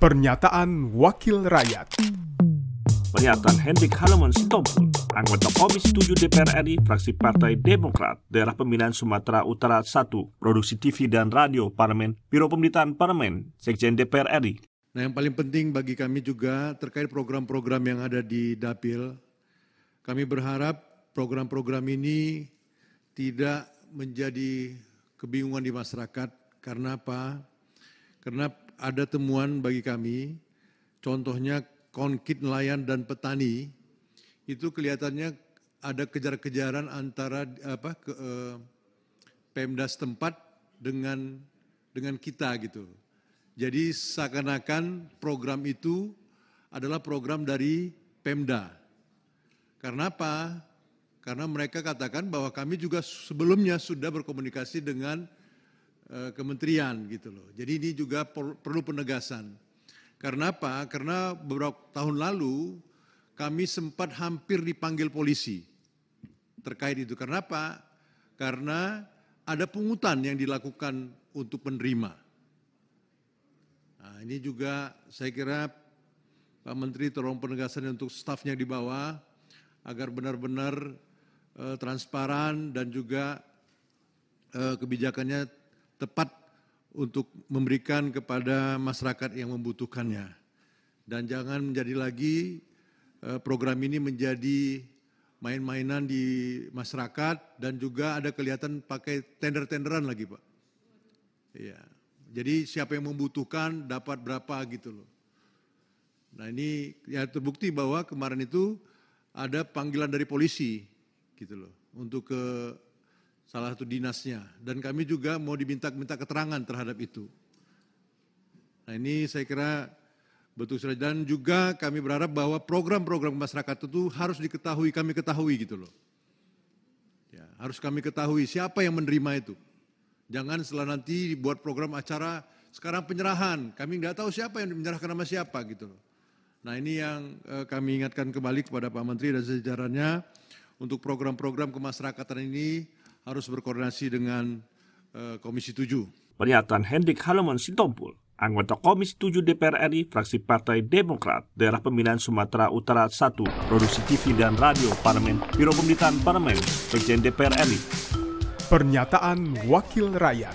Pernyataan Wakil Rakyat Pernyataan Hendrik Haloman Sitompul, anggota Komisi 7 DPR RI, fraksi Partai Demokrat, Daerah Pemilihan Sumatera Utara 1, Produksi TV dan Radio Parlemen, Biro Pemerintahan Parlemen, Sekjen DPR RI. Nah yang paling penting bagi kami juga terkait program-program yang ada di Dapil, kami berharap program-program ini tidak menjadi kebingungan di masyarakat. Karena apa? Karena ada temuan bagi kami, contohnya konkit nelayan dan petani, itu kelihatannya ada kejar-kejaran antara apa ke, eh, Pemda setempat dengan dengan kita gitu. Jadi seakan-akan program itu adalah program dari Pemda. Karena apa? Karena mereka katakan bahwa kami juga sebelumnya sudah berkomunikasi dengan uh, kementerian gitu loh. Jadi ini juga perlu penegasan. Karena apa? Karena beberapa tahun lalu kami sempat hampir dipanggil polisi terkait itu. Karena apa? Karena ada pungutan yang dilakukan untuk penerima. Nah, ini juga saya kira Pak Menteri tolong penegasan untuk stafnya di bawah agar benar-benar uh, transparan dan juga uh, kebijakannya tepat untuk memberikan kepada masyarakat yang membutuhkannya. Dan jangan menjadi lagi eh, program ini menjadi main-mainan di masyarakat dan juga ada kelihatan pakai tender-tenderan lagi Pak. Iya. Jadi siapa yang membutuhkan dapat berapa gitu loh. Nah ini ya terbukti bahwa kemarin itu ada panggilan dari polisi gitu loh untuk ke salah satu dinasnya. Dan kami juga mau diminta-minta keterangan terhadap itu. Nah ini saya kira betul sekali. Dan juga kami berharap bahwa program-program masyarakat itu harus diketahui, kami ketahui gitu loh. Ya, harus kami ketahui siapa yang menerima itu. Jangan setelah nanti dibuat program acara, sekarang penyerahan, kami nggak tahu siapa yang menyerahkan nama siapa gitu loh. Nah ini yang eh, kami ingatkan kembali kepada Pak Menteri dan sejajarannya untuk program-program kemasyarakatan ini harus berkoordinasi dengan uh, Komisi 7. Pernyataan Hendrik Haloman Sitompul, anggota Komisi 7 DPR RI, fraksi Partai Demokrat, Daerah Pemilihan Sumatera Utara 1, Produksi TV dan Radio Parlemen, Biro Pemerintahan Parlemen, Sekjen DPR RI. Pernyataan Wakil Rakyat.